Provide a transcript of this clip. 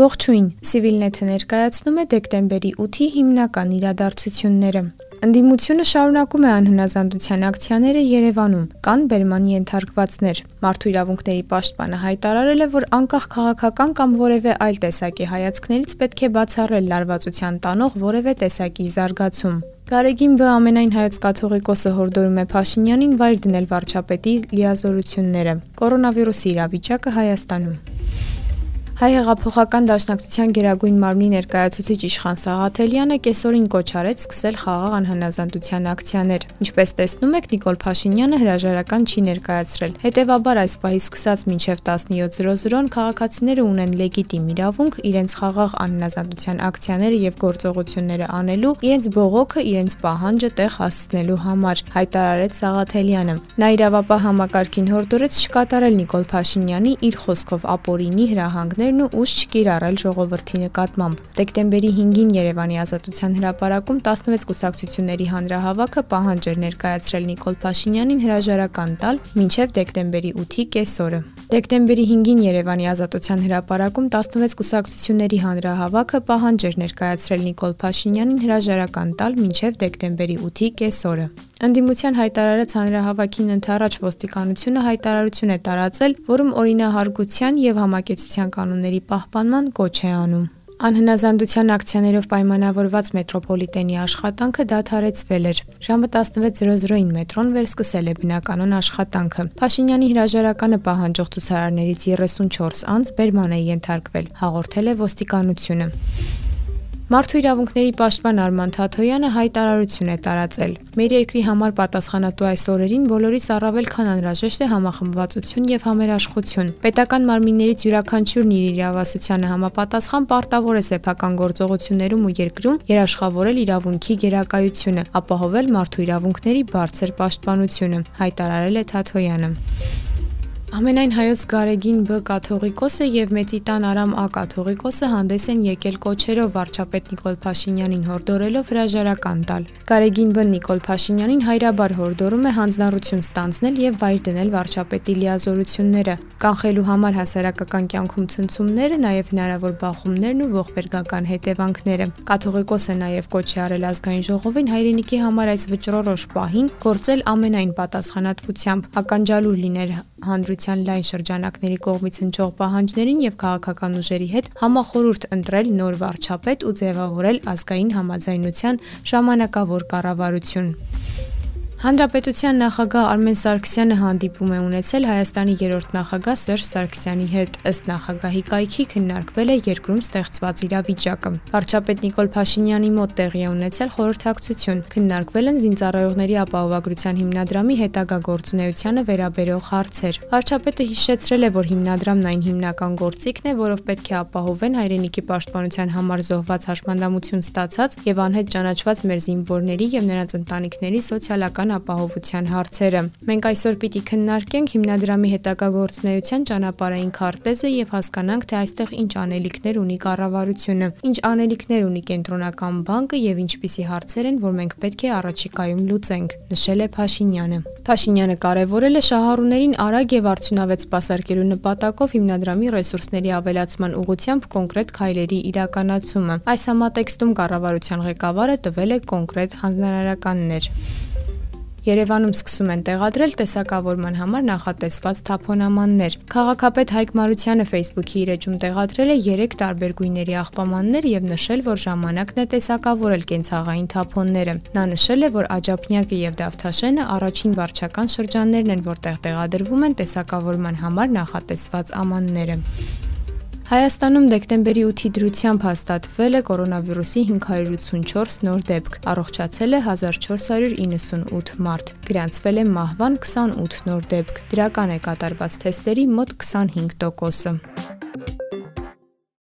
Ողջույն, Civilnet-ը ներկայացնում է դեկտեմբերի 8-ի հիմնական իրադարձությունները։ Ընդդիմությունը շարունակում է անհնազանդության ակցիաները Երևանում։ Կան բերման ենթարկվածներ։ Մարդու իրավունքների պաշտպանը հայտարարել է, որ անկախ քաղաքական կամ որևէ այլ տեսակի հայացքներից պետք է բացառել լարվածության տանող որևէ տեսակի զարգացում։ Գարեգին Բ. Ամենայն հայոց կաթողիկոսը հորդորում է Փաշինյանին վայր դնել վարչապետի լիազորությունները։ Կորոնավիրուսի իրավիճակը Հայաստանում Հայ հեղափոխական դաշնակցության Գերագույն մարմնի ներկայացուցիչ Իշխան Սաղաթելյանը կեսօրին կոչ արեց սկսել խաղաղ անհնազանդության ակցիաներ։ Ինչպես տեսնում եք, Նիկոլ Փաշինյանը հրաժարական չի ներկայացրել։ Հետևաբար այս պահից սկսած մինչև 17:00-ն քաղաքացիները ունեն լեգիտիմ իրավունք իրենց խաղաղ անհնազանդության ակցիաները եւ գործողությունները անելու, իրենց բողոքը, իրենց պահանջը տեղ հասցնելու համար, հայտարարեց Սաղաթելյանը։ Նա իրավապահ համակարգին հորդորեց չկատարել Նիկոլ Փաշինյանի իր խոսքով ապօրինի հրահանգներ տարիներն ու ուշ չկիրառել ժողովրդի նկատմամբ։ Դեկտեմբերի 5-ին Երևանի Ազատության հրապարակում 16 կուսակցությունների հանրահավաքը պահանջ էր ներկայացրել Նիկոլ Փաշինյանին հրաժարական տալ մինչև դեկտեմբերի 8-ի կեսօրը։ Դեկտեմբերի 5-ին Երևանի Ազատության հրապարակում 16 կուսակցությունների հանրահավաքը պահանջ էր ներկայացրել Նիկոլ Փաշինյանին հրաժարական տալ մինչև դեկտեմբերի 8-ի կեսօրը։ Անդիմության հայտարարած հանրահավաքին ընթരാճ ոստիկանությունը հայտարարություն է տարածել, որում օրինահարգության եւ համակեցության կանոնների պահպանման կոչ է անում։ Անհնազանդության ակցիաներով պայմանավորված մետրոպոլիտենի աշխատանքը դադարեցվել էր։ Ժամը 16:00-ին մետրոն վերսկսել է բնականոն աշխատանքը։ Փաշինյանի հրաժարականը պահանջող ցուցարարներից 34 անձ բերման է ենթարկվել, հաղորդել է ոստիկանությունը։ Մարդու իրավունքների պաշտպան Արման Թաթոյանը հայտարարություն է տարածել։ Մեր երկրի համար պատասխանատու այս օրերին բոլորիս առավել քան անհրաժեշտ է համախմբվածություն եւ համերաշխություն։ Պետական մարմիններից յուրաքանչյուրն իր իրավասությանը համապատասխան պարտավոր է սեփական գործողություններում ու երկրում երաշխավորել իրավունքի գերակայությունը, ապահովել մարդու իրավունքների բարձր պաշտպանությունը, հայտարարել է Թաթոյանը։ Ամենայն հայոց Գարեգին Բ. Կաթողիկոսը եւ Մեծիտան Արամ Ա. Կաթողիկոսը հանդես են եկել կոչերով վարչապետ Նիկոլ Փաշինյանին հորդորելով հրաժարական տալ։ Գարեգին Բ. Նիկոլ Փաշինյանին հայրաբար հորդորում է հանձնառություն ստանձնել եւ վայր դնել վարչապետի լիազորությունները, կանխելու համար հասարակական կյանքում ցնցումները, նաեւ հնարավոր բախումներն ու ողբերգական հետևանքները։ Կաթողիկոսը նաեւ կոչ է արել ազգային ժողովին հայրենիքի համար այս վճռորոշ պահին գործել ամենայն պատասխանատվությամբ, ականջալուր լինել հանրության լայն շրջանակների կողմից հնչող պահանջներին եւ քաղաքական ուժերի հետ համախորհուրդ ընտրել նոր վարչապետ ու ձևավորել ազգային համաձայնության ժամանակավոր կառավարություն։ Հանրապետության նախագահ Արմեն Սարգսյանը հանդիպում է ունեցել Հայաստանի երրորդ նախագահ Սերժ Սարգսյանի հետ։ Ըստ նախագահի կայքի քննարկվել է երկրում ստեղծված իրավիճակը։ Վարչապետ Նիկոլ Փաշինյանի մոտ տեղի է ունեցել խորհրդակցություն։ Քննարկվել են զինծառայողների ապահովագրության հիմնադրամի հետագա գործունեությանը վերաբերող հարցեր։ Վարչապետը հիշեցրել է, որ հիմնադրամն այն հիմնական գործիքն է, որով պետք է ապահովեն հայրենիքի պաշտպանության համար զոհված հաշմանդամություն ստացած եւ անհետ ճանաչված մեր զինվորների եւ նրանց ընտանիքների սոցիալական սոցիալական ապահովության հարցերը։ Մենք այսօր պիտի քննարկենք հիմնադրամի հետագա գործունեության ճանապարհային քարտեզը եւ հասկանանք, թե այստեղ ինչ անելիքներ ունի կառավարությունը, ինչ անելիքներ ունի կենտրոնական բանկը եւ ինչպիսի հարցեր են, որ մենք պետք է առաջիկայում լուծենք, նշել է Փաշինյանը։ Փաշինյանը կարևորել է շահառուներին արագ եւ արդյունավետ սպասարկելու նպատակով հիմնադրամի ռեսուրսների ավելացման ուղղությամբ կոնկրետ քայլերի իրականացումը։ Այս համատեքստում կառավարության ղեկավարը տվել է կոնկրետ հանձնարարականներ։ Երևանում սկսում են տեղադրել տեսակավորման համար նախատեսված թափոնամաններ։ Քաղաքապետ Հայկ Մարությանը Facebook-ի իր էջում տեղադրել է 3 տարբեր գույների աղբամաններ եւ նշել, որ ժամանակն է տեսակավորել կենցաղային թափոնները։ Նա նշել է, որ Աջափնյակը եւ Դավթաշենը առաջին վարչական շրջաններն են, որտեղ տեղադրվում են տեսակավորման համար նախատեսված ամանները։ Հայաստանում դեկտեմբերի 8-ի դրությամբ հաստատվել է կորոնավիրուսի 584 նոր դեպք։ Առողջացել է 1498 մարդ։ Գրանցվել է մահվան 28 նոր դեպք։ Դրական է կատարված թեստերի մոտ 25%-ը։